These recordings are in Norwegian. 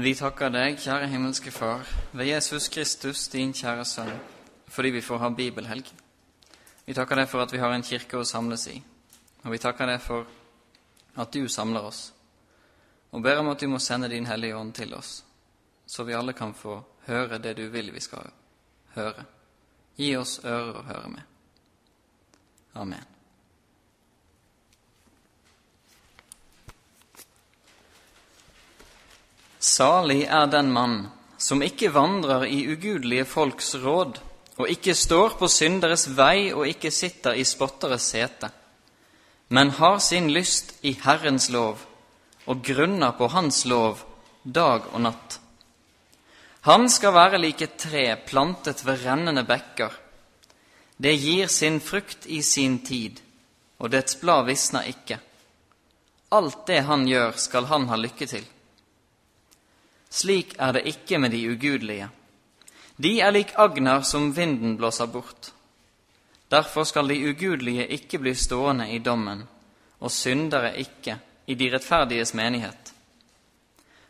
Vi takker deg, kjære himmelske Far, ved Jesus Kristus, din kjære Sønn, fordi vi får ha bibelhelg. Vi takker deg for at vi har en kirke å samles i, og vi takker deg for at du samler oss, og ber om at du må sende Din Hellige Ånd til oss, så vi alle kan få høre det du vil vi skal høre. Gi oss ører å høre med. Amen. Salig er den mann som ikke vandrer i ugudelige folks råd, og ikke står på synderes vei og ikke sitter i spotteres sete, men har sin lyst i Herrens lov og grunner på Hans lov dag og natt. Han skal være lik et tre plantet ved rennende bekker. Det gir sin frukt i sin tid, og dets blad visner ikke. Alt det han gjør, skal han ha lykke til. Slik er det ikke med de ugudelige. De er lik agner som vinden blåser bort. Derfor skal de ugudelige ikke bli stående i dommen, og syndere ikke i de rettferdiges menighet.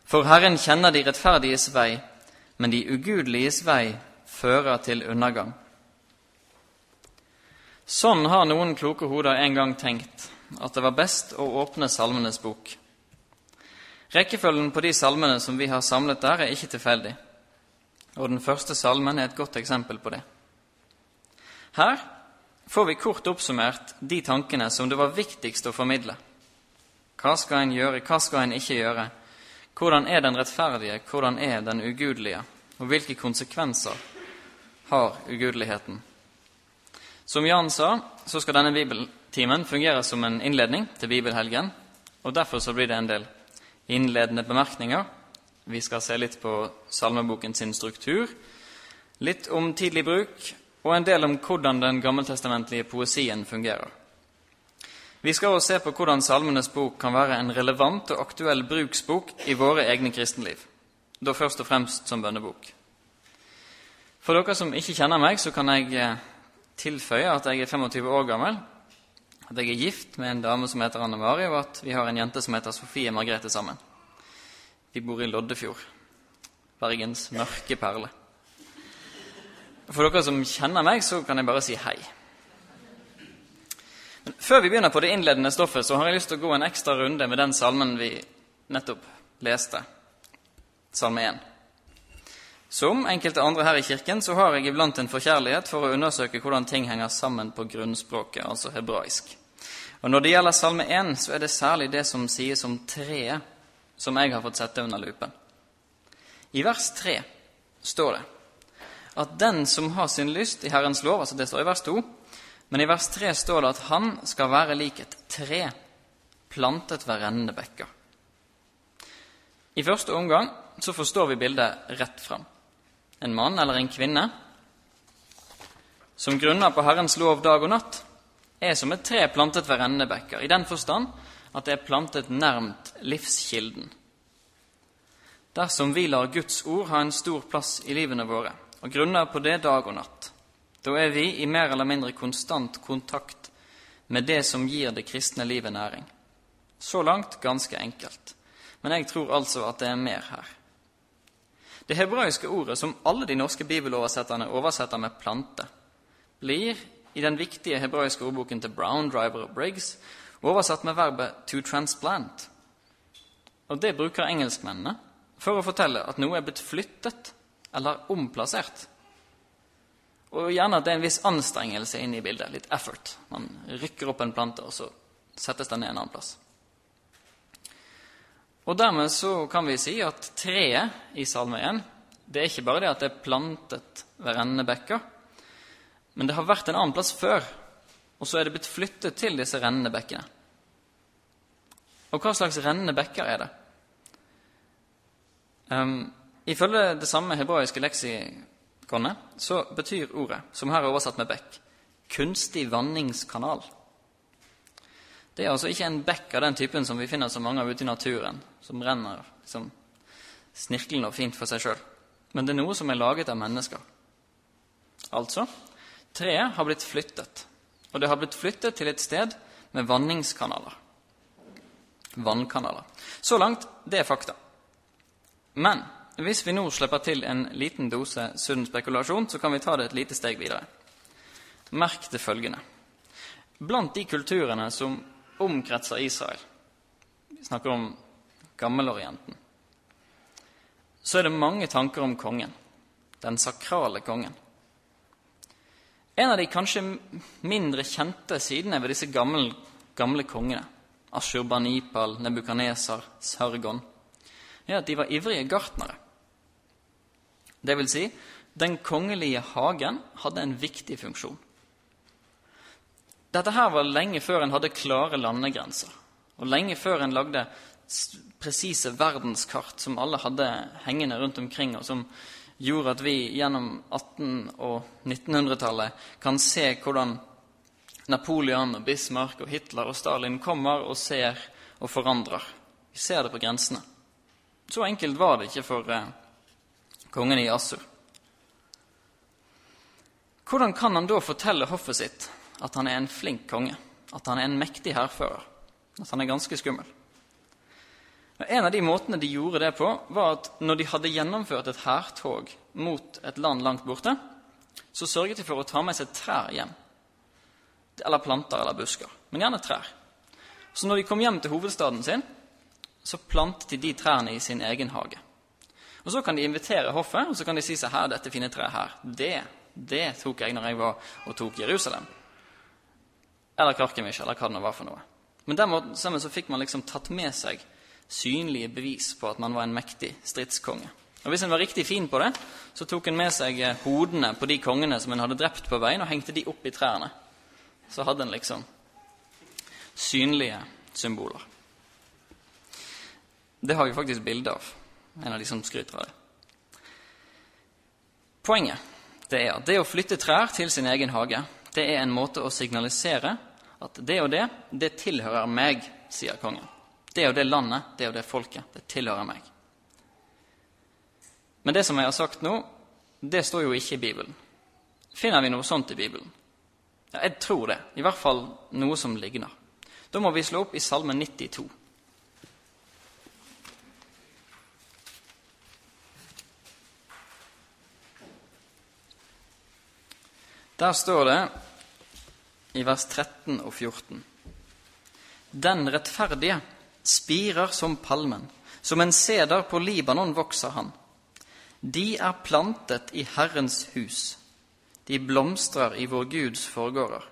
For Herren kjenner de rettferdiges vei, men de ugudeliges vei fører til undergang. Sånn har noen kloke hoder en gang tenkt at det var best å åpne Salmenes bok. Rekkefølgen på de salmene som vi har samlet der, er ikke tilfeldig, og den første salmen er et godt eksempel på det. Her får vi kort oppsummert de tankene som det var viktigst å formidle. Hva skal en gjøre, hva skal en ikke gjøre? Hvordan er den rettferdige, hvordan er den ugudelige? Og hvilke konsekvenser har ugudeligheten? Som Jan sa, så skal denne bibeltimen fungere som en innledning til bibelhelgen, og derfor så blir det en del innledende bemerkninger. Vi skal se litt på salmeboken sin struktur, litt om tidlig bruk og en del om hvordan den gammeltestamentlige poesien fungerer. Vi skal også se på hvordan Salmenes bok kan være en relevant og aktuell bruksbok i våre egne kristenliv, da først og fremst som bønnebok. For dere som ikke kjenner meg, så kan jeg eh, tilføye at jeg er 25 år gammel, at jeg er gift med en dame som heter Anne Mari, og at vi har en jente som heter Sofie Margrethe sammen. Vi bor i Loddefjord, Bergens mørke perle. For dere som kjenner meg, så kan jeg bare si hei. Men før vi begynner på det innledende stoffet, så har jeg lyst til å gå en ekstra runde med den salmen vi nettopp leste, salme 1. Som enkelte andre her i kirken så har jeg iblant en forkjærlighet for å undersøke hvordan ting henger sammen på grunnspråket, altså hebraisk. Og Når det gjelder Salme 1, så er det særlig det som sies om treet, som jeg har fått sette under lupen. I vers 3 står det at den som har sin lyst i Herrens lov altså Det står i vers 2. Men i vers 3 står det at han skal være lik et tre plantet ved rennende bekker. I første omgang så forstår vi bildet rett fram. En mann eller en kvinne som grunner på Herrens lov dag og natt, er som et tre plantet ved rennende bekker, i den forstand at det er plantet nærmt livskilden. Dersom vi lar Guds ord ha en stor plass i livene våre, og grunner på det dag og natt, da er vi i mer eller mindre konstant kontakt med det som gir det kristne livet næring. Så langt ganske enkelt, men jeg tror altså at det er mer her. Det hebraiske ordet som alle de norske bibeloversetterne oversetter med 'plante', blir i den viktige hebraiske ordboken til Brown, Driver og Briggs oversatt med verbet 'to transplant'. Og Det bruker engelskmennene for å fortelle at noe er blitt flyttet eller omplassert. Og gjerne at det er en viss anstrengelse inne i bildet. Litt effort. Man rykker opp en plante, og så settes den ned en annen plass. Og Dermed så kan vi si at treet i Salme 1 det er ikke bare det at det er plantet ved bekker, men det har vært en annen plass før, og så er det blitt flyttet til disse rennende bekkene. Og hva slags rennende bekker er det? Um, ifølge det samme hebraiske leksikonet så betyr ordet, som her er oversatt med bekk, kunstig vanningskanal. Det er altså ikke en bekk av den typen som vi finner så mange av ute i naturen, som renner liksom, snirklende og fint for seg sjøl, men det er noe som er laget av mennesker. Altså treet har blitt flyttet, og det har blitt flyttet til et sted med vanningskanaler. Vannkanaler. Så langt det er fakta. Men hvis vi nå slipper til en liten dose sunn spekulasjon, så kan vi ta det et lite steg videre. Merk det følgende. Blant de kulturene som omkretser Israel Vi snakker om Gammelorienten. Så er det mange tanker om kongen, den sakrale kongen. En av de kanskje mindre kjente sidene ved disse gamle, gamle kongene, Ashurbanipal, Nebukaneser, Sargon, er at de var ivrige gartnere. Det vil si, den kongelige hagen hadde en viktig funksjon. Dette her var lenge før en hadde klare landegrenser, og lenge før en lagde presise verdenskart som alle hadde hengende rundt omkring, og som gjorde at vi gjennom 1800- og 1900-tallet kan se hvordan Napoleon og Bismarck og Hitler og Stalin kommer og ser og forandrer. Vi ser det på grensene. Så enkelt var det ikke for eh, kongen i Assur. Hvordan kan han da fortelle hoffet sitt at han er en flink konge, at han er en mektig hærfører, at han er ganske skummel? En av de måtene de gjorde det på, var at når de hadde gjennomført et hærtog mot et land langt borte, så sørget de for å ta med seg trær hjem. Eller planter eller busker, men gjerne trær. Så når de kom hjem til hovedstaden sin, så plantet de de trærne i sin egen hage. Og Så kan de invitere hoffet og så kan de si seg her, dette fine treet her, det, det tok jeg når jeg var og tok Jerusalem. Eller Karkemish, eller hva det var for noe. Men dermed så fikk man liksom tatt med seg synlige bevis på at man var en mektig stridskonge. Og Hvis en var riktig fin på det, så tok en med seg eh, hodene på de kongene som en hadde drept på veien, og hengte de opp i trærne. Så hadde en liksom synlige symboler. Det har vi faktisk bilde av en av de som skryter av det. Poenget det er at det å flytte trær til sin egen hage det er en måte å signalisere at det og det, det tilhører meg, sier kongen. Det og det landet, det og det folket, det tilhører meg. Men det som jeg har sagt nå, det står jo ikke i Bibelen. Finner vi noe sånt i Bibelen? Ja, jeg tror det. I hvert fall noe som ligner. Da må vi slå opp i Salme 92. Der står det i vers 13 og 14.: Den rettferdige spirer som palmen, som en seder på Libanon vokser han. De er plantet i Herrens hus, de blomstrer i vår Guds forgårder.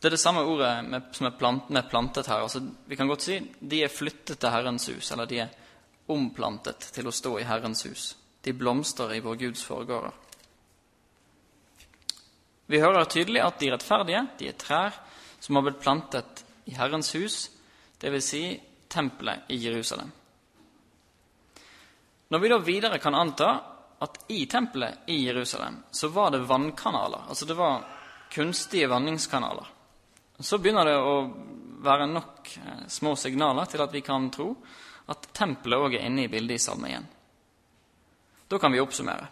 Det er det samme ordet med, som er plant, med plantet her. Altså, vi kan godt si de er flyttet til Herrens hus, eller de er omplantet til å stå i Herrens hus. De blomstrer i vår Guds forgårder. Vi hører tydelig at de rettferdige de er trær som har blitt plantet i Herrens hus, dvs. Si tempelet i Jerusalem. Når vi da videre kan anta at i tempelet i Jerusalem så var det vannkanaler, altså det var kunstige vanningskanaler, så begynner det å være nok eh, små signaler til at vi kan tro at tempelet òg er inne i bildet i Salme 1. Da kan vi oppsummere.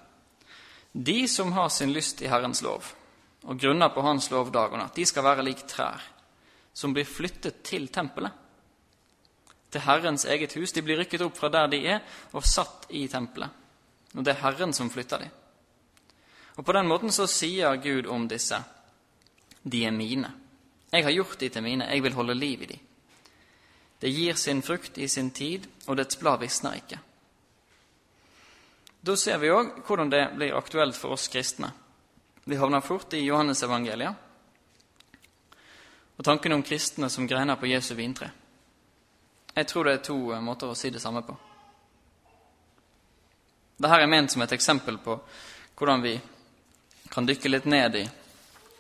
De som har sin lyst i Herrens lov, og grunner på Hans lov dag og natt. De skal være lik trær som blir flyttet til tempelet, til Herrens eget hus. De blir rykket opp fra der de er, og satt i tempelet. Og det er Herren som flytter dem. Og På den måten så sier Gud om disse de er mine. Jeg har gjort de til mine, jeg vil holde liv i de. Det gir sin frukt i sin tid, og dets blad visner ikke. Da ser vi òg hvordan det blir aktuelt for oss kristne vi havner fort i Johannesevangeliet og tanken om kristne som greiner på Jesu vintre. Jeg tror det er to eh, måter å si det samme på. Dette er ment som et eksempel på hvordan vi kan dykke litt ned i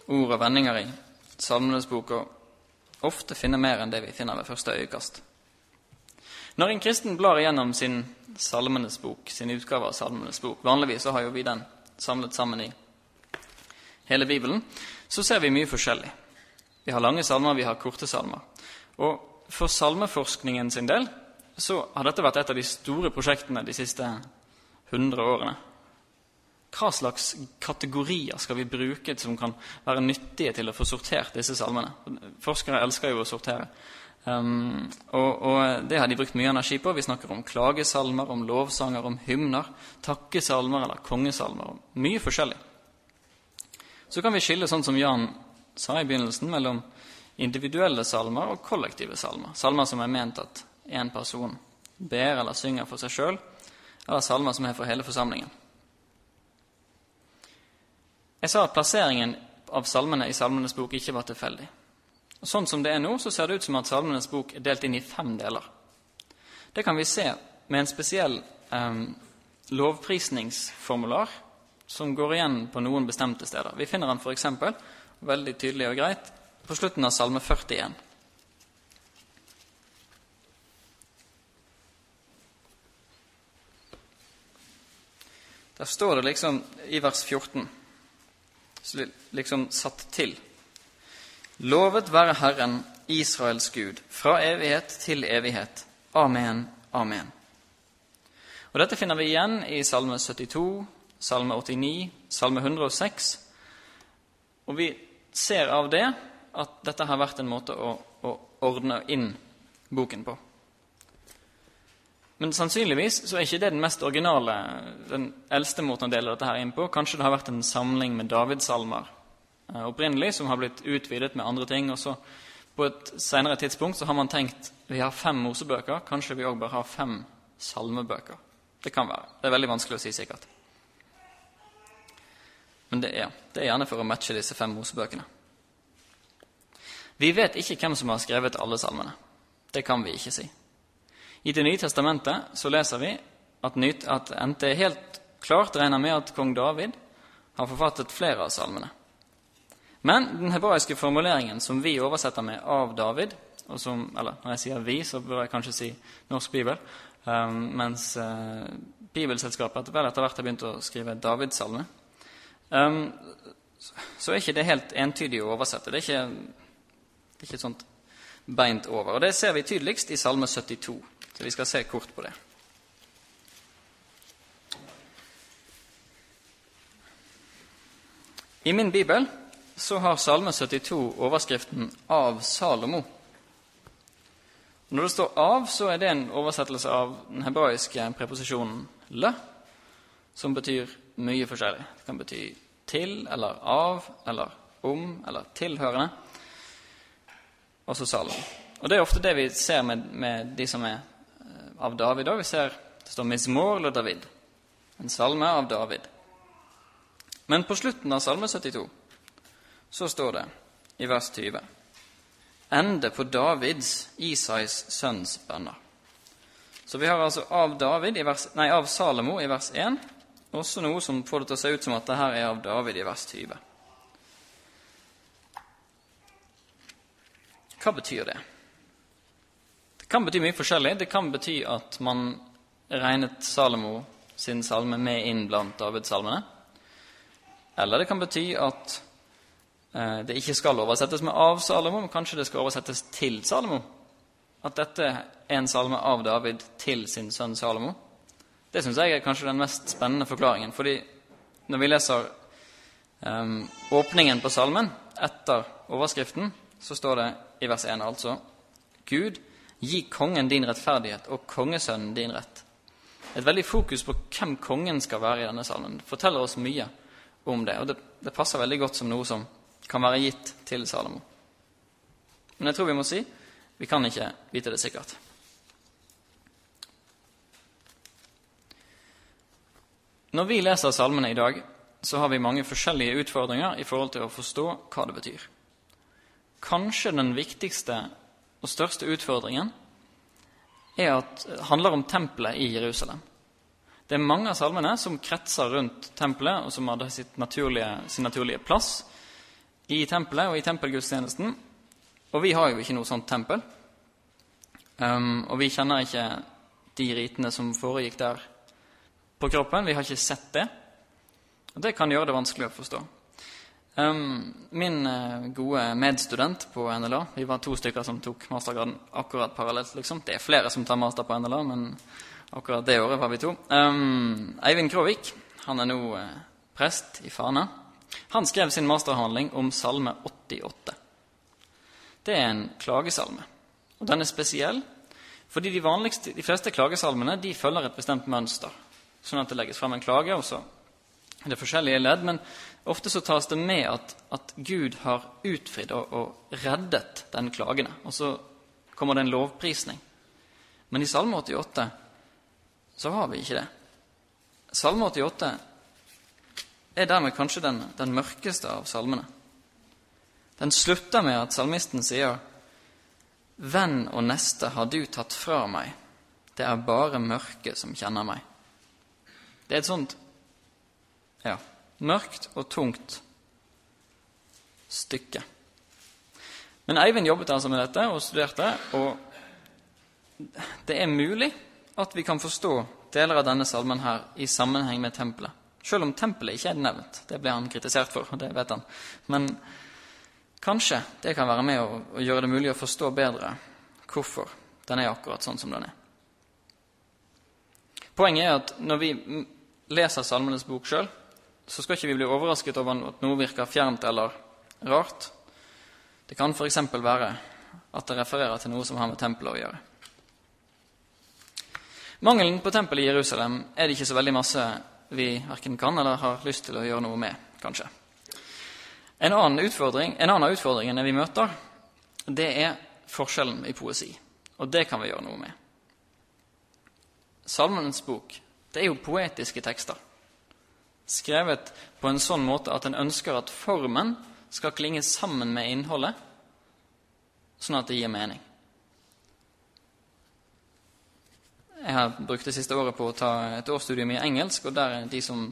ord og vendinger i Salmenes bok og ofte finne mer enn det vi finner ved første øyekast. Når en kristen blar igjennom sin Salmenes bok, sin utgave av Salmenes bok Vanligvis så har jo vi den samlet sammen i hele Bibelen, så ser vi mye forskjellig. Vi har lange salmer, vi har korte salmer. Og for salmeforskningen sin del så har dette vært et av de store prosjektene de siste 100 årene. Hva slags kategorier skal vi bruke som kan være nyttige til å få sortert disse salmene? Forskere elsker jo å sortere Um, og, og, det har de brukt mye energi på. Vi snakker om klagesalmer, om lovsanger, om hymner, takkesalmer eller kongesalmer. Mye forskjellig. Så kan vi skille, sånn som Jan sa i begynnelsen, mellom individuelle salmer og kollektive salmer. Salmer som er ment at én person ber eller synger for seg sjøl, eller salmer som er for hele forsamlingen. Jeg sa at plasseringen av salmene i Salmenes bok ikke var tilfeldig. Og Sånn som det er nå, så ser det ut som at Salmenes bok er delt inn i fem deler. Det kan vi se med en spesiell eh, lovprisningsformular som går igjen på noen bestemte steder. Vi finner den f.eks. veldig tydelig og greit på slutten av Salme 41. Der står det liksom i vers 14 liksom satt til. Lovet være Herren, Israels Gud, fra evighet til evighet. Amen, amen. Og Dette finner vi igjen i Salme 72, Salme 89, Salme 106. Og vi ser av det at dette har vært en måte å, å ordne inn boken på. Men sannsynligvis så er ikke det den mest originale, den eldste måten å dele dette her inn på. Kanskje det har vært en samling med Davidsalmer eh, opprinnelig, som har blitt utvidet med andre ting. og så På et senere tidspunkt så har man tenkt vi har fem Mosebøker, kanskje vi òg bør ha fem salmebøker. Det kan være. Det er veldig vanskelig å si sikkert. Men det er, det er gjerne for å matche disse fem Mosebøkene. Vi vet ikke hvem som har skrevet alle salmene. Det kan vi ikke si. I Det nye testamentet så leser vi at, NT helt klart regner med at kong David har forfattet flere av salmene. Men den hebraiske formuleringen som vi oversetter med 'av David' som, eller Når jeg sier 'vi', så bør jeg kanskje si Norsk Bibel. Um, mens uh, Bibelselskapet vel etter hvert har begynt å skrive Davidssalme. Um, så er ikke det helt entydig å oversette. Det er ikke, det er ikke sånt beint over. Og Det ser vi tydeligst i Salme 72. Så vi skal se kort på det. I min bibel så har Salme 72 overskriften 'Av Salomo'. Når det står 'av', så er det en oversettelse av den hebraiske preposisjonen 'le', som betyr mye forskjellig. Det kan bety til eller av eller om eller tilhørende. Også salmen. Og Det er ofte det vi ser med, med de som er av David òg. Vi ser det står 'Mismor eller David', en salme av David. Men på slutten av Salme 72 så står det i vers 20 Ende på Davids, Isais sønns bønner. Så vi har altså av, David vers, nei, av Salomo i vers 1 også noe som får det til å se ut som at det her er av David i vers 20. Hva betyr det? Det kan bety mye forskjellig. Det kan bety at man regnet Salomo sin salme med inn blant Davids-salmene. Eller det kan bety at eh, det ikke skal oversettes med 'av Salomo', men kanskje det skal oversettes 'til Salomo'. At dette er en salme av David til sin sønn Salomo. Det syns jeg er kanskje den mest spennende forklaringen. fordi når vi leser um, åpningen på salmen etter overskriften, så står det i vers 1 altså Gud Gi kongen din rettferdighet og kongesønnen din rett. Et veldig fokus på hvem kongen skal være i denne salmen. Forteller oss mye om det, og det, det passer veldig godt som noe som kan være gitt til Salomo. Men jeg tror vi må si vi kan ikke vite det sikkert. Når vi leser salmene i dag, så har vi mange forskjellige utfordringer i forhold til å forstå hva det betyr. Kanskje den viktigste og største utfordringen er at, handler om tempelet i Jerusalem. Det er mange av salmene som kretser rundt tempelet, og som hadde naturlige, sin naturlige plass i tempelet og i tempelgudstjenesten. Og vi har jo ikke noe sånt tempel. Um, og vi kjenner ikke de ritene som foregikk der på kroppen. Vi har ikke sett det. Og det kan gjøre det vanskelig å forstå. Min uh, gode medstudent på NLA Vi var to stykker som tok mastergraden akkurat parallelt. liksom. Det er flere som tar master på NLA, men akkurat det året var vi to. Eivind Kråvik han er nå uh, prest i Fana. Han skrev sin masterhandling om Salme 88. Det er en klagesalme. Og den er spesiell fordi de, vanligste, de fleste klagesalmene de følger et bestemt mønster. Sånn at det legges frem en klage, og så er det forskjellige ledd. Men ofte så tas det med at, at Gud har utfridd og, og reddet den klagende. Og så kommer det en lovprisning. Men i Salme 88 så har vi ikke det. Salme 88 er dermed kanskje den, den mørkeste av salmene. Den slutter med at salmisten sier Venn og neste har du tatt fra meg, det er bare mørket som kjenner meg. Det er et sånt ja, mørkt og tungt stykke. Men Eivind jobbet altså med dette og studerte, og det er mulig at vi kan forstå deler av denne salmen her i sammenheng med tempelet. Selv om tempelet ikke er nevnt. Det ble han kritisert for, og det vet han. Men kanskje det kan være med å, å gjøre det mulig å forstå bedre hvorfor den er akkurat sånn som den er. Poenget er at når vi leser Salmenes bok sjøl, så skal ikke vi bli overrasket over at noe virker fjernt eller rart. Det kan f.eks. være at det refererer til noe som har med tempelet å gjøre. Mangelen på tempel i Jerusalem er det ikke så veldig masse vi verken kan eller har lyst til å gjøre noe med, kanskje. En annen en annen av utfordringene vi møter, det er forskjellen i poesi. Og det kan vi gjøre noe med. Salmenes bok det er jo poetiske tekster. Skrevet på en sånn måte at en ønsker at formen skal klinge sammen med innholdet, sånn at det gir mening. Jeg har brukt det siste året på å ta et årsstudium i engelsk, og der er de som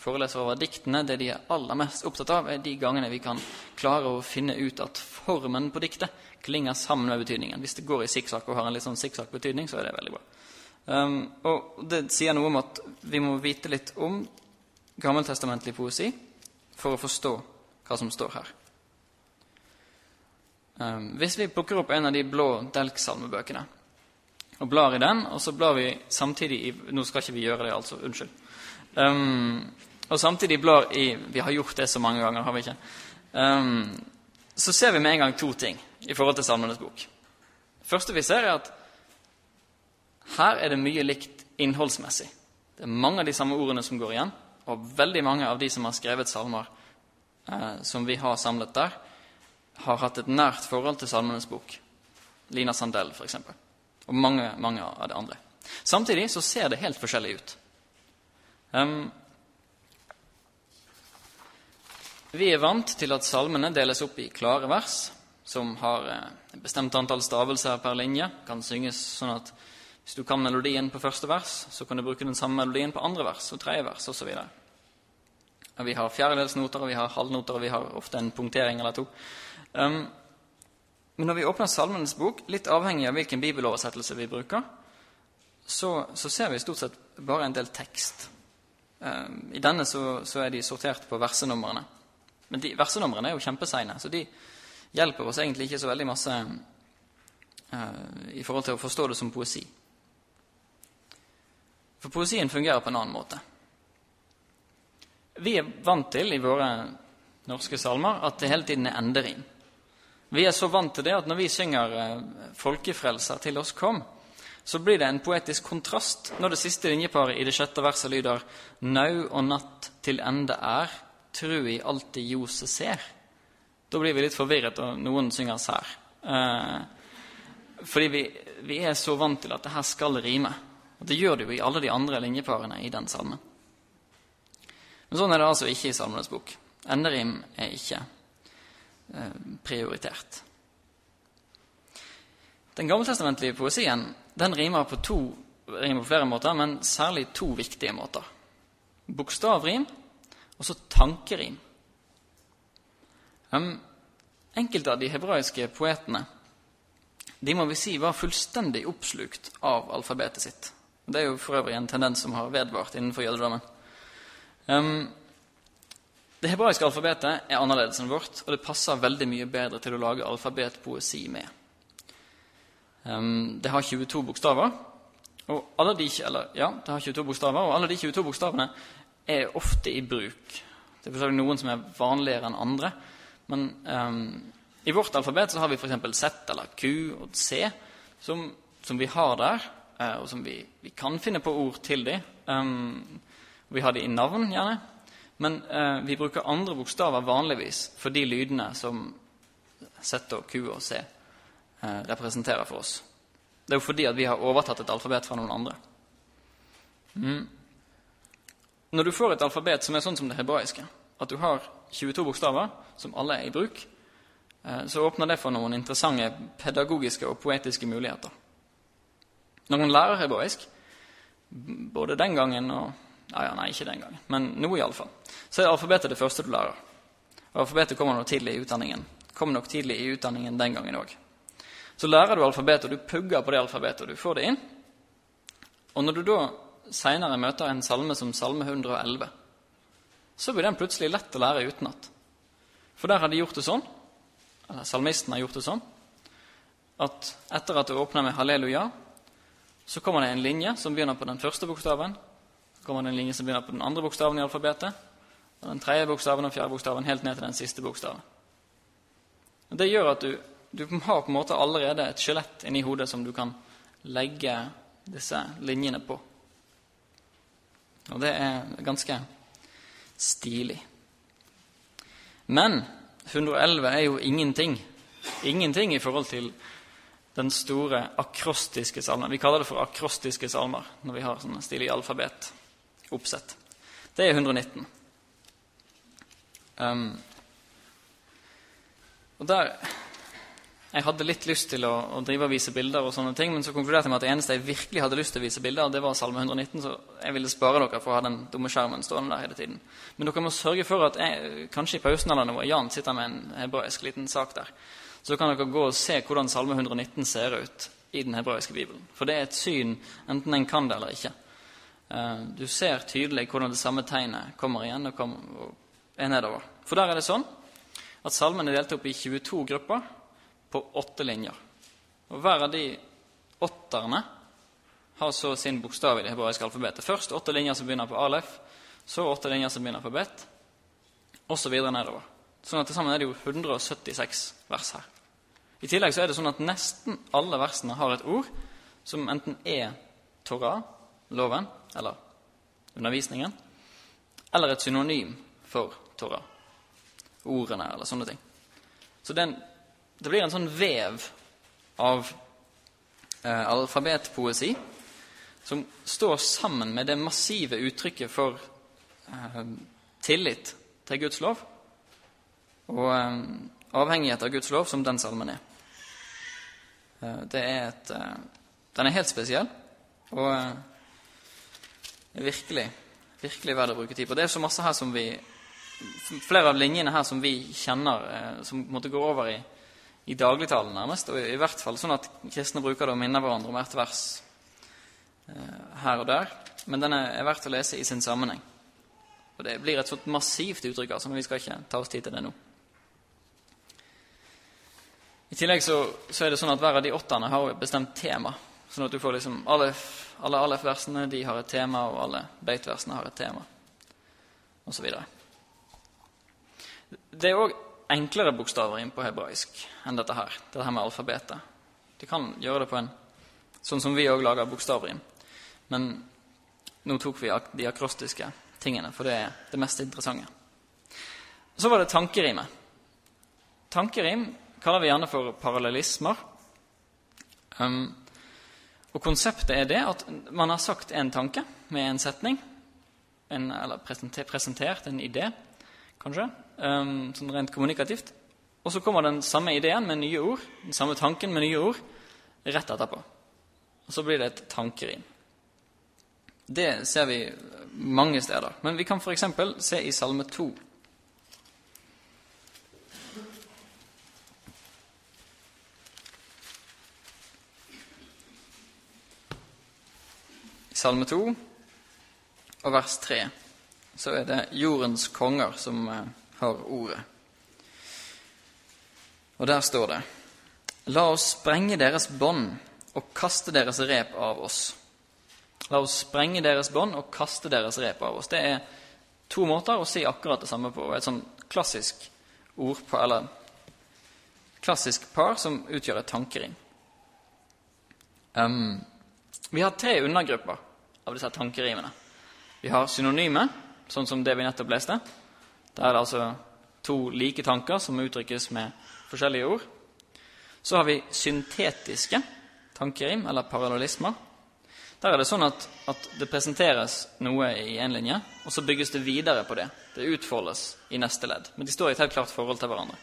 foreleser over diktene, det de er aller mest opptatt av, er de gangene vi kan klare å finne ut at formen på diktet klinger sammen med betydningen. Hvis det går i sikksakk og har en litt sånn sikksakk-betydning, så er det veldig bra. Um, og det sier noe om at vi må vite litt om gammeltestamentlig poesi for å forstå hva som står her. Um, hvis vi plukker opp en av de blå Delk-salmebøkene og blar i den, og så blar vi samtidig i Nå skal ikke vi gjøre det, altså. Unnskyld. Um, og samtidig blar i Vi har gjort det så mange ganger, har vi ikke? Um, så ser vi med en gang to ting i forhold til Salmenes bok. Det første vi ser, er at her er det mye likt innholdsmessig. Det er mange av de samme ordene som går igjen, og veldig mange av de som har skrevet salmer eh, som vi har samlet der, har hatt et nært forhold til Salmenes bok. Lina Sandell, f.eks og mange, mange av de andre. Samtidig så ser det helt forskjellig ut. Um, vi er vant til at salmene deles opp i klare vers, som har eh, et bestemt antall stavelser per linje. kan synges sånn at Hvis du kan melodien på første vers, så kan du bruke den samme melodien på andre vers og tredje vers osv. Vi har fjerdedelsnoter, vi har halvnoter, og vi har ofte en punktering eller to. Um, men når vi åpner Salmenes bok, litt avhengig av hvilken bibeloversettelse vi bruker, så, så ser vi stort sett bare en del tekst. Um, I denne så, så, er de sortert på versenumrene. Men de, versenumrene er jo kjempeseine, så de hjelper oss egentlig ikke så veldig masse uh, i forhold til å forstå det som poesi. For poesien fungerer på en annen måte. Vi er vant til i våre norske salmer at det hele tiden er enderim. Vi er så vant til det at når vi synger eh, 'Folkefrelser til oss kom', så blir det en poetisk kontrast når det siste linjeparet i det sjette verset lyder 'Nau og natt til ende er, trui alltid ljoset ser'. Da blir vi litt forvirret, og noen synger sær. Eh, fordi vi, vi, er så vant til at det her skal rime. Og det gjør det jo i alle de andre linjeparene i den salmen. Men sånn er det altså ikke i Salmenes bok. Enderim er ikke Eh, prioritert. Den gammeltestamentlige poesien den rimer på, to, rimer på flere måter, men særlig to viktige måter. Bokstavrim og så tankerim. Um, enkelte av de hebraiske poetene de må vi si var fullstendig oppslukt av alfabetet sitt. Det er jo for øvrig en tendens som har vedvart innenfor jødedommen. Um, det hebraiske alfabetet er annerledes enn vårt, og det passer veldig mye bedre til å lage alfabetpoesi med. Um, det har 22 bokstaver, og alle de, eller, ja, det har 22 bokstaver, og alle de 22 bokstavene er ofte i bruk. Det er noen som er vanligere enn andre. Men um, i vårt alfabet så har vi f.eks. Z eller Q og C, som, som vi har der, eh, og som vi, vi, kan finne på ord til dem. Um, vi har de i navn, gjerne. Men eh, vi bruker andre bokstaver vanligvis for de lydene som Z og Q og C eh, representerer for oss. Det er jo fordi at vi har overtatt et alfabet fra noen andre. Mm. Når du får et alfabet som er sånn som det hebraiske, at du har 22 bokstaver som alle er i bruk, eh, så åpner det for noen interessante pedagogiske og poetiske muligheter. Når man lærer hebraisk, både den gangen og ja, ja, Nei, ikke den gangen, men nå iallfall. Så er alfabetet det første du lærer. Alfabetet kommer nok tidlig i utdanningen. Kom nok tidlig i utdanningen den gangen òg. Så lærer du alfabetet, og du pugger på det alfabetet, og du får det inn. Og når du da seinere møter en salme som Salme 111, så blir den plutselig lett å lære utenat. For der har de gjort det sånn, eller salmisten har gjort det sånn, at etter at du åpner med halleluja, så kommer det en linje som begynner på den første bokstaven. Så kommer det en linje som begynner på den andre bokstaven i alfabetet. Og den tredje bokstaven og fjerde bokstaven helt ned til den siste bokstaven. Og det gjør at du, du har på en måte allerede et skjelett inni hodet som du kan legge disse linjene på. Og det er ganske stilig. Men 111 er jo ingenting. Ingenting i forhold til den store akrostiske salmen. Vi kaller det for akrostiske salmer når vi har sånne stilige alfabetoppsett. Det er 119. Um, og der Jeg hadde litt lyst til å, å, drive og vise bilder, og sånne ting, men så konkluderte jeg med at det eneste jeg virkelig hadde lyst til å vise bilder, av, det var Salme 119, så jeg ville spare dere for å ha den dumme skjermen stående der hele tiden. Men dere må sørge for at jeg, kanskje i pausen eller noe, Jan sitter med en hebraisk liten sak der. Så kan dere gå og se hvordan Salme 119 ser ut i den hebraiske bibelen. For det er et syn, enten en kan det eller ikke. Eh, du ser tydelig hvordan det samme tegnet kommer igjen og, kommer, og er nedover. For der er det sånn at salmen er delt opp i 22 grupper på åtte linjer. Og Hver av de åtterne har så sin bokstav i det hebraiske alfabetet. Først åtte linjer som begynner på alef, så åtte linjer som begynner på bet, osv. nedover. Sånn at til sammen er det jo 176 vers her. I tillegg så er det sånn at nesten alle versene har et ord som enten er Torah, loven, eller undervisningen, eller et synonym for Torah ordene eller sånne ting. Så den, det blir en sånn vev av eh, alfabetpoesi som står sammen med det massive uttrykket for eh, tillit til Guds lov og eh, avhengighet av Guds lov, som den salmen er. Eh, er et, eh, den er helt spesiell og er eh, virkelig, virkelig verdt å bruke tid på. Det er så masse her som vi flere av linjene her som vi kjenner, som måtte gå over i, i dagligtalen nærmest. Og i hvert fall sånn at kristne bruker det å minne hverandre om hvert vers her og der. Men den er verdt å lese i sin sammenheng. Og det blir et sånt massivt uttrykk, altså, men vi skal ikke ta oss tid til det nå. I tillegg så, så er det sånn at hver av de åttene har et bestemt tema. Sånn at du får liksom alle, Alef-versene de har et tema, og alle Beit-versene har et tema, osv. Det er òg enklere bokstaver inn på hebraisk enn dette her, dette her med alfabetet. De kan gjøre det på en sånn som vi òg lager bokstavrim. Men nå tok vi de akrostiske tingene, for det er det mest interessante. Så var det tankerimet. Tankerim kaller vi gjerne for parallellismer. Um, og konseptet er det at man har sagt en tanke med en setning, en, eller presentert en idé, kanskje, um, sånn rent kommunikativt. Og så kommer den samme ideen med nye ord, den samme tanken med nye ord, rett etterpå. Og så blir det et tankerim. Det ser vi mange steder. Men vi kan f.eks. se i Salme 2. Salme 2 og vers 3 så er det jordens konger som eh, har ordet. Og der står det La oss sprenge deres bånd og kaste deres rep av oss. La oss sprenge deres bånd og kaste deres rep av oss. Det er to måter å si akkurat det samme på. Et sånn klassisk ord på, eller klassisk par som utgjør et tankerim. Um, vi har tre undergrupper av disse tankerimene. Vi har synonyme, sånn som det vi nettopp leste. Der er det altså to like tanker som uttrykkes med forskjellige ord. Så har vi syntetiske tankerim, eller parallellismer. Der er det sånn at, at, det presenteres noe i én linje, og så bygges det videre på det. Det utfoldes i neste ledd. Men de står i et helt klart forhold til hverandre.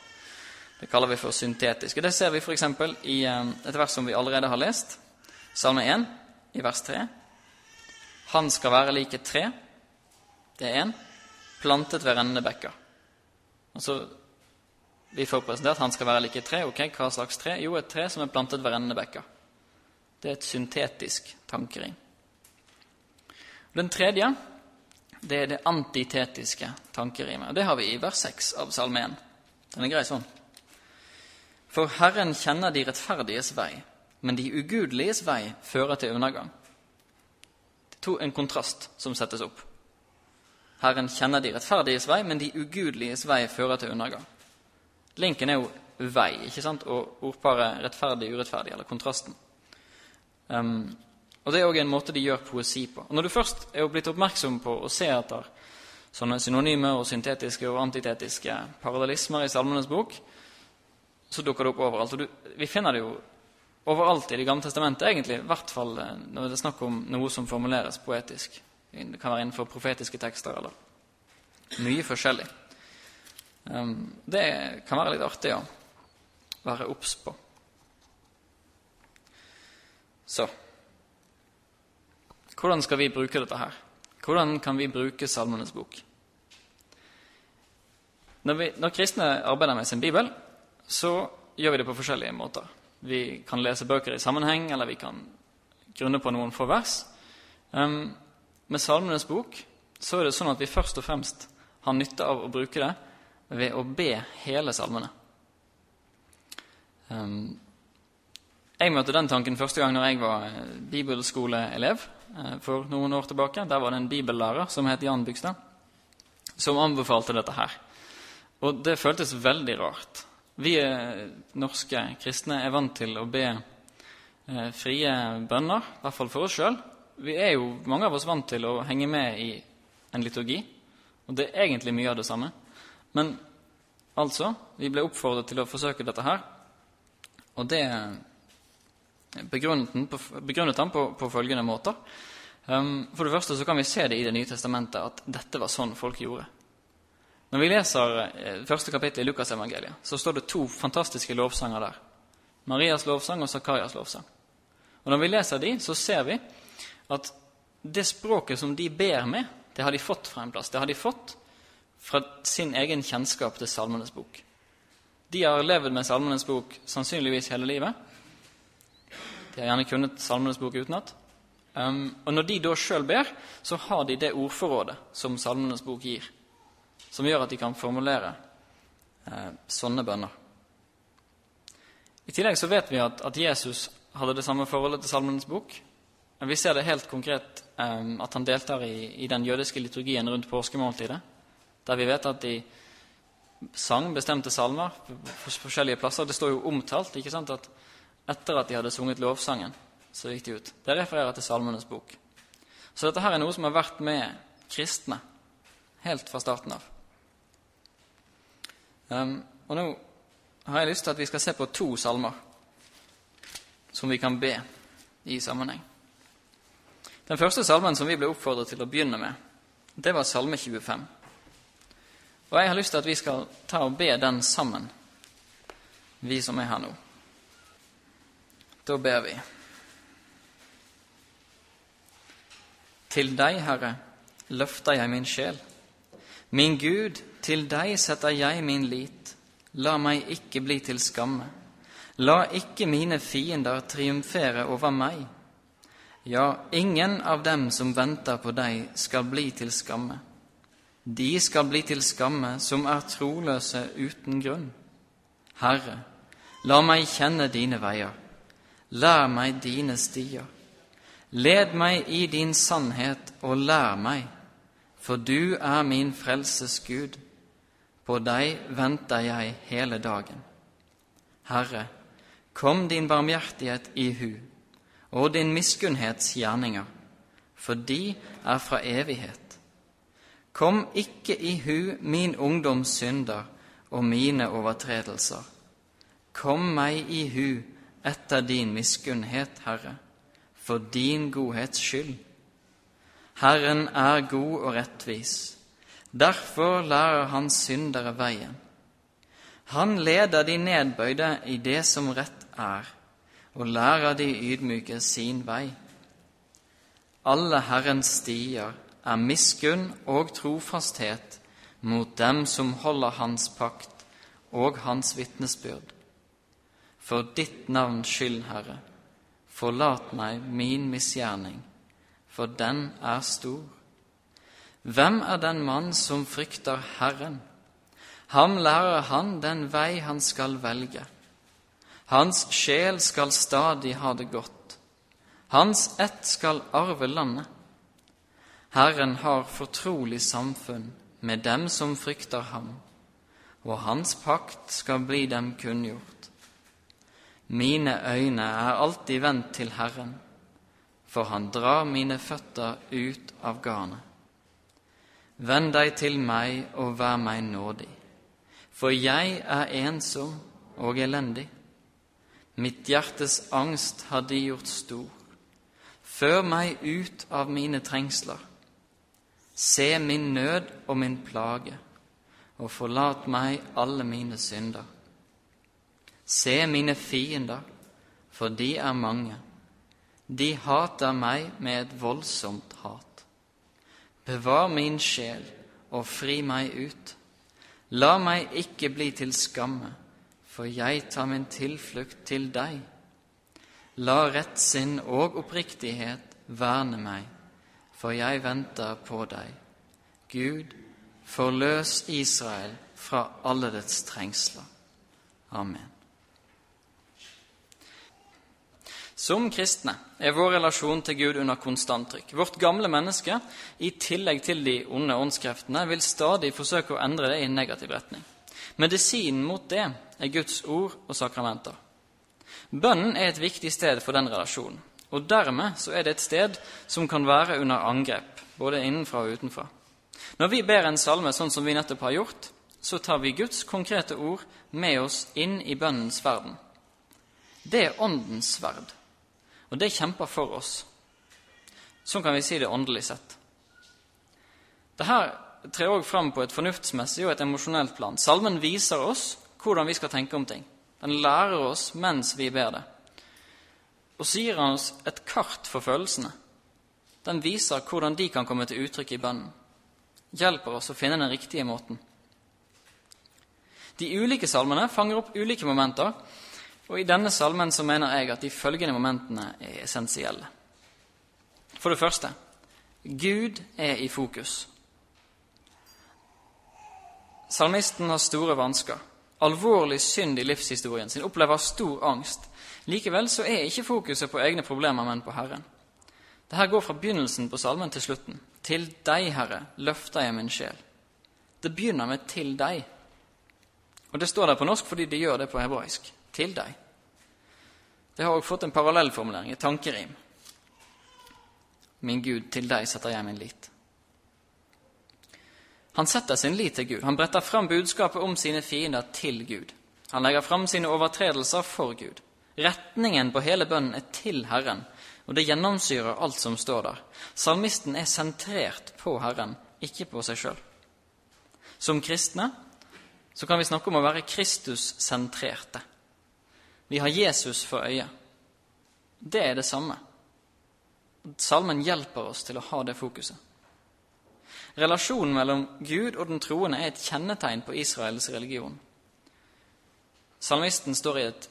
Det kaller vi for syntetiske. Det ser vi f.eks. i eh, et vers som vi allerede har lest. Salme 1, i vers 3. Han skal være lik et tre. Det er én. Plantet ved rennende bekker. Altså, vi får presentert han skal være lik et tre. Ok, hva slags tre? Jo, et tre som er plantet ved rennende bekker. Det er et syntetisk tankering. Den tredje det er det antitetiske tankerimet. Det har vi i vers 6 av Salme 1. Den er grei sånn. For Herren kjenner de rettferdiges vei, men de ugudeliges vei fører til undergang. Er en kontrast som settes opp. Herren kjenner de rettferdiges vei, men de ugudeliges vei fører til undergang. Linken er jo vei, ikke sant? og ordparet rettferdig, urettferdig, eller kontrasten. Um, og Det er òg en måte de gjør poesi på. Og Når du først er blitt oppmerksom på å se etter sånne synonyme og syntetiske og antitetiske parallelismer i Salmenes bok, så dukker det opp overalt. Og du, vi finner det jo overalt i Det gamle testamentet, egentlig, i hvert fall eh, når det er snakk om noe som formuleres poetisk. Det kan være innenfor profetiske tekster eller mye forskjellig. Um, det kan være litt artig å være obs på. Så hvordan skal vi bruke dette her? Hvordan kan vi bruke Salmenes bok? Når, vi, når kristne arbeider med sin bibel, så gjør vi det på forskjellige måter. Vi kan lese bøker i sammenheng, eller vi kan grunne på noen få vers. Um, med Salmenes bok så er det sånn at vi først og fremst har nytte av å bruke det ved å be hele salmene. Um, jeg møtte den tanken første gang når jeg var eh, bibelskoleelev eh, for noen år tilbake. Der var det en bibellærer som het Jan Bygstad, som anbefalte dette her. Og det føltes veldig rart. Vi norske kristne er vant til å be eh, frie bønner, i hvert fall for oss sjøl. Vi er jo mange av oss vant til å henge med i en liturgi, og det er egentlig mye av det samme. Men altså, vi ble oppfordret til å forsøke dette her, og det begrunnet, på, begrunnet han på, på, følgende måter. Um, for det første så kan vi se det i Det nye testamentet at dette var sånn folk gjorde. Når vi leser eh, første kapittel i Lukasevangeliet, så står det to fantastiske lovsanger der. Marias lovsang og Sakarias lovsang. Og Når vi leser de, så ser vi at det språket som de ber med, det har de fått fra en plass. Det har de fått fra sin egen kjennskap til Salmenes bok. De har levd med Salmenes bok sannsynligvis hele livet. De har gjerne kunnet Salmenes bok utenat. Um, og når de da sjøl ber, så har de det ordforrådet som Salmenes bok gir, som gjør at de kan formulere eh, sånne bønner. I tillegg så vet vi at, at, Jesus hadde det samme forholdet til Salmenes bok. Men vi ser det helt konkret eh, at han deltar i, i, den jødiske liturgien rundt påskemåltidet, der vi vet at de sang bestemte salmer på forskjellige plasser. Det står jo omtalt ikke sant, at etter at de hadde sunget lovsangen, så gikk de ut. Det refererer til Salmenes bok. Så dette her er noe som har vært med kristne helt fra starten av. Um, og nå har jeg lyst til at vi skal se på to salmer som vi kan be i sammenheng. Den første salmen som vi ble oppfordret til å begynne med, det var Salme 25. Og jeg har lyst til at vi skal ta og be den sammen, vi som er her nå. Da ber vi. Til deg, Herre, løfter jeg min sjel. Min Gud, til deg setter jeg min lit. La meg ikke bli til skamme. La ikke mine fiender triumfere over meg. Ja, ingen av dem som venter på deg, skal bli til skamme. De skal bli til skamme som er troløse uten grunn. Herre, la meg kjenne dine veier. Lær meg dine stier. Led meg i din sannhet og lær meg, for du er min frelses Gud. På deg venter jeg hele dagen. Herre, kom din barmhjertighet i hu, og din miskunnhets gjerninger, for de er fra evighet. Kom ikke i hu min ungdoms synder og mine overtredelser. Kom meg i hu etter din miskunnhet, Herre, for din godhets skyld. Herren er god og rettvis, derfor lærer han syndere veien. Han leder de nedbøyde i det som rett er, og lærer de ydmyke sin vei. Alle Herrens stier er miskunn og trofasthet mot dem som holder Hans pakt og Hans vitnesbyrd. For ditt navns skyld, Herre, forlat meg min misgjerning, for den er stor. Hvem er den mann som frykter Herren? Ham lærer han den vei han skal velge. Hans sjel skal stadig ha det godt. Hans ett skal arve landet. Herren har fortrolig samfunn med dem som frykter ham, og hans pakt skal bli dem kunngjort. Mine øyne er alltid vendt til Herren, for han drar mine føtter ut av garnet. Vend deg til meg og vær meg nådig, for jeg er ensom og elendig. Mitt hjertes angst har De gjort stor. Før meg ut av mine trengsler. Se min nød og min plage, og forlat meg alle mine synder. Se mine fiender, for de er mange. De hater meg med et voldsomt hat. Bevar min sjel og fri meg ut. La meg ikke bli til skamme for jeg tar min tilflukt til deg. La rettsinn og oppriktighet verne meg, for jeg venter på deg. Gud, forløs Israel fra alle dets trengsler. Amen. Som kristne er vår relasjon til Gud under konstant trykk. Vårt gamle menneske, i tillegg til de onde åndskreftene, vil stadig forsøke å endre det i en negativ retning. Medisinen mot det er Guds ord og sakramenter. Bønnen er et viktig sted for den relasjonen, og dermed så er det et sted som kan være under angrep, både innenfra og utenfra. Når vi ber en salme sånn som vi nettopp har gjort, så tar vi Guds konkrete ord med oss inn i bønnens verden. Det er Åndens sverd, og det kjemper for oss. Sånn kan vi si det åndelig sett. Dette trer òg fram på et fornuftsmessig og et emosjonelt plan. Salmen viser oss hvordan vi skal tenke om ting. Den lærer oss mens vi ber det. Og så gir han oss et kart for følelsene. Den viser hvordan de kan komme til uttrykk i bønnen. Hjelper oss å finne den riktige måten. De ulike salmene fanger opp ulike momenter, og i denne salmen så mener jeg at de følgende momentene er essensielle. For det første Gud er i fokus. Salmisten har store vansker, alvorlig synd i livshistorien sin, opplever stor angst. Likevel så er ikke fokuset på egne problemer, men på Herren. Dette går fra begynnelsen på salmen til slutten. Til deg, Herre, løfter jeg min sjel. Det begynner med 'til deg'. Og Det står der på norsk fordi de gjør det på hebraisk. Til deg. Det har også fått en parallellformulering, et tankerim. Min Gud, til deg setter jeg min lit. Han setter sin lit til Gud. Han bretter fram budskapet om sine fiender til Gud. Han legger fram sine overtredelser for Gud. Retningen på hele bønnen er til Herren, og det gjennomsyrer alt som står der. Salmisten er sentrert på Herren, ikke på seg sjøl. Som kristne så kan vi snakke om å være Kristus-sentrerte. Vi har Jesus for øye. Det er det samme. Salmen hjelper oss til å ha det fokuset. Relasjonen mellom Gud og den troende er et kjennetegn på Israels religion. Salmisten står i et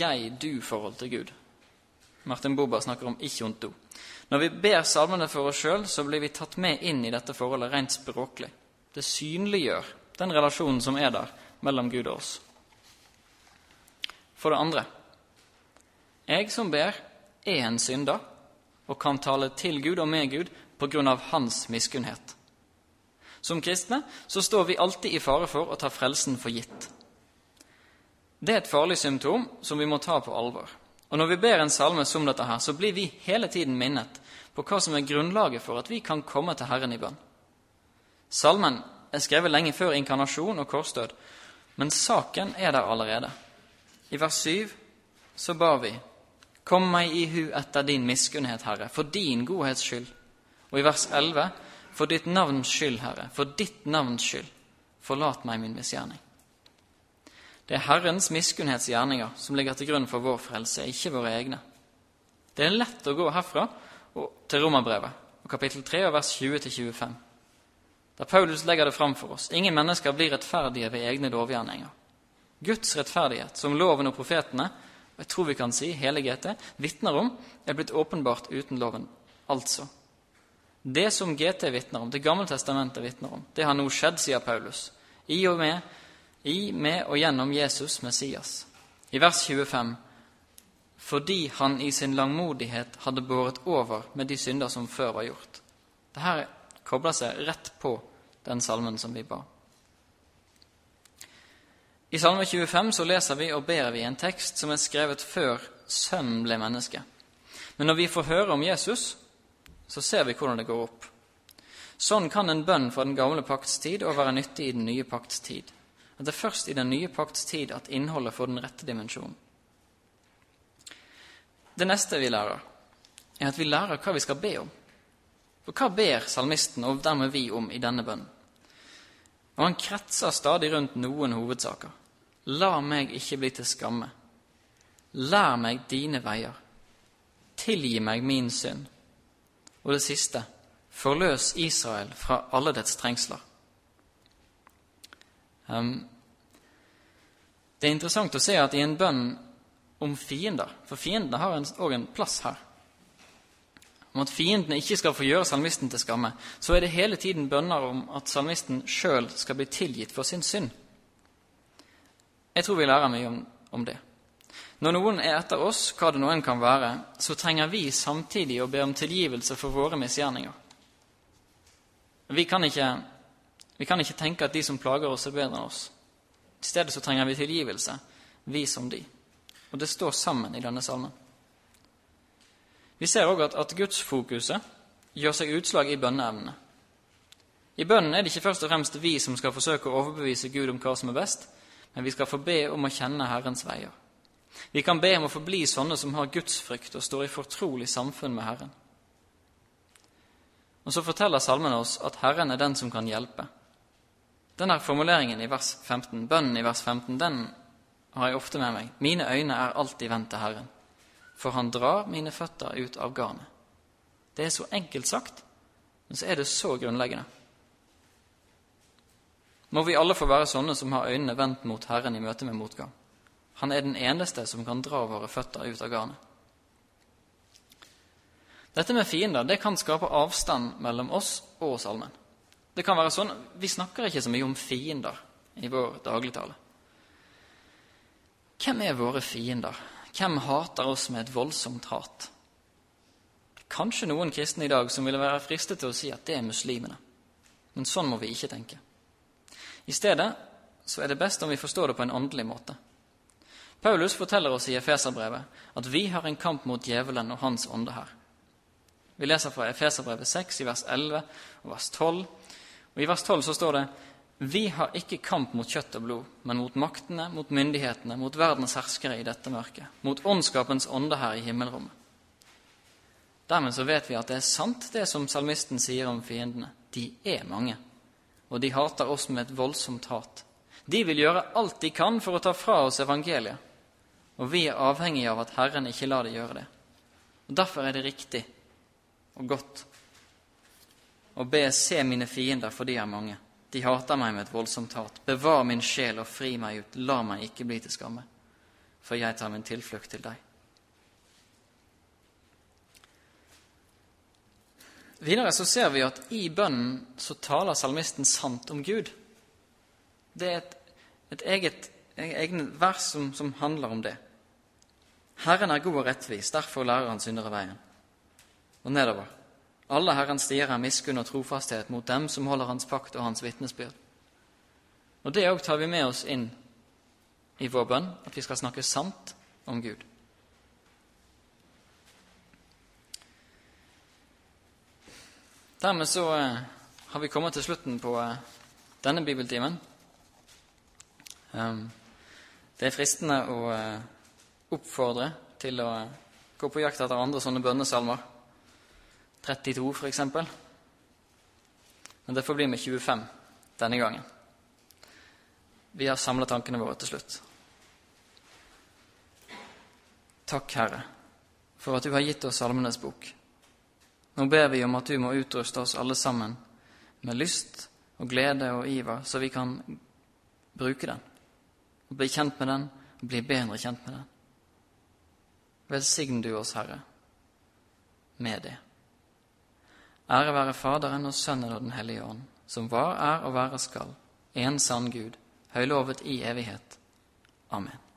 jeg-du-forhold til Gud. Martin Boba snakker om do. Når vi ber salmene for oss sjøl, så blir vi tatt med inn i dette forholdet rent språklig. Det synliggjør den relasjonen som er der mellom Gud og oss. For det andre jeg som ber, er en synder og kan tale til Gud og med Gud på grunn av hans miskunnhet. Som kristne så står vi alltid i fare for å ta frelsen for gitt. Det er et farlig symptom som vi må ta på alvor. Og når vi ber en salme som dette her, så blir vi hele tiden minnet på hva som er grunnlaget for at vi kan komme til Herren i bønn. Salmen er skrevet lenge før inkarnasjon og korsdød, men saken er der allerede. I vers 7 så ba vi Kom meg i hu etter din miskunnhet, Herre, for din godhets skyld. Og i vers 11 For ditt navns skyld, Herre, for ditt navns skyld, forlat meg min misgjerning. Det er Herrens miskunnhetsgjerninger som ligger til grunn for vår frelse, ikke våre egne. Det er lett å gå herfra til Romerbrevet, kapittel 3, vers 20-25, der Paulus legger det fram for oss. Ingen mennesker blir rettferdige ved egne lovgjerninger. Guds rettferdighet, som loven og profetene, og jeg tror vi kan si hele GT, vitner om, er blitt åpenbart uten loven. Altså det som GT vitner om, Det gamle testamentet vitner om, det har nå skjedd, sier Paulus, i og med, i, med og gjennom Jesus Messias. I vers 25 fordi han i sin langmodighet hadde båret over med de synder som før var gjort. Dette kobler seg rett på den salmen som vi ba. I Salme 25 så leser vi og ber vi en tekst som er skrevet før Sønnen ble menneske. Men når vi får høre om Jesus, så ser vi hvordan det går opp. Sånn kan en bønn fra den gamle pakts tid òg være nyttig i den nye pakts tid. At det er først i den nye pakts tid at innholdet får den rette dimensjonen. Det neste vi lærer, er at vi lærer hva vi skal be om. For hva ber salmisten, og dermed vi, om i denne bønnen? Og han kretser stadig rundt noen hovedsaker. La meg ikke bli til skamme. Lær meg dine veier. Tilgi meg min synd. Og det siste forløs Israel fra alle dets trengsler. Um, det er interessant å se at i en bønn om fiender, for fiendene har òg en plass her om at fiendene ikke skal få gjøre salmisten til skamme, så er det hele tiden bønner om at salmisten sjøl skal bli tilgitt for sin synd. Jeg tror vi lærer mye om, om det. Når noen er etter oss, hva det nå enn kan være, så trenger vi samtidig å be om tilgivelse for våre misgjerninger. Vi kan, ikke, vi kan ikke tenke at de som plager oss, er bedre enn oss. I stedet så trenger vi tilgivelse, vi som de. Og det står sammen i denne salmen. Vi ser òg at, at gudsfokuset gjør seg utslag i bønneevnene. I bønnen er det ikke først og fremst vi som skal forsøke å overbevise Gud om hva som er best, men vi skal få be om å kjenne Herrens veier. Vi kan be om å forbli sånne som har gudsfrykt og står i fortrolig samfunn med Herren. Og Så forteller salmen oss at Herren er den som kan hjelpe. Denne formuleringen i vers 15, bønnen i vers 15, den har jeg ofte med meg. Mine øyne er alltid vendt til Herren, for han drar mine føtter ut av garnet. Det er så enkelt sagt, men så er det så grunnleggende. Må vi alle få være sånne som har øynene vendt mot Herren i møte med motgang. Han er den eneste som kan dra våre føtter ut av garnet. Dette med fiender det kan skape avstand mellom oss og oss allmenn. Det kan være sånn, Vi snakker ikke så mye om fiender i vår dagligtale. Hvem er våre fiender? Hvem hater oss med et voldsomt hat? Kanskje noen kristne i dag som ville være fristet til å si at det er muslimene. Men sånn må vi ikke tenke. I stedet så er det best om vi forstår det på en åndelig måte. Paulus forteller oss i Efeserbrevet at vi har en kamp mot djevelen og hans ånde her. Vi leser fra Efeserbrevet 6 i vers 11 og vers 12. Og I vers 12 så står det vi har ikke kamp mot kjøtt og blod, men mot maktene, mot myndighetene, mot verdens herskere i dette mørket, mot åndskapens ånde her i himmelrommet. Dermed så vet vi at det er sant, det som salmisten sier om fiendene. De er mange, og de hater oss med et voldsomt hat. De vil gjøre alt de kan for å ta fra oss evangeliet og vi er avhengige av at Herren ikke lar de gjøre det. Og Derfor er det riktig og godt å be se mine fiender, for de er mange. De hater meg med et voldsomt hat. Bevar min sjel og fri meg ut. La meg ikke bli til skamme, for jeg tar min tilflukt til deg. Videre så ser vi at i bønnen så taler salmisten sant om Gud. Det er et, et eget, eget vers som, som handler om det. Herren er god og rettvis, derfor lærer han syndere veien. Og nedover. Alle Herrens stier er miskunn og trofasthet mot dem som holder Hans pakt og Hans vitnesbyrd. Og Det òg tar vi med oss inn i vår bønn, at vi skal snakke sant om Gud. Dermed så eh, har vi kommet til slutten på eh, denne bibeltimen. Um, det er fristende å eh, oppfordre til å gå på jakt etter andre sånne bønnesalmer. 32, for eksempel. Men det får bli med 25 denne gangen. Vi har samla tankene våre til slutt. Takk, Herre, for at du har gitt oss Salmenes bok. Nå ber vi om at du må utruste oss alle sammen med lyst og glede og iver, så vi kan bruke den og bli kjent med den og bli bedre kjent med den. Velsign du oss, Herre, med det. Ære være Faderen og Sønnen og Den hellige ånd, som var, er og være skal, en sann Gud, høylovet i evighet. Amen.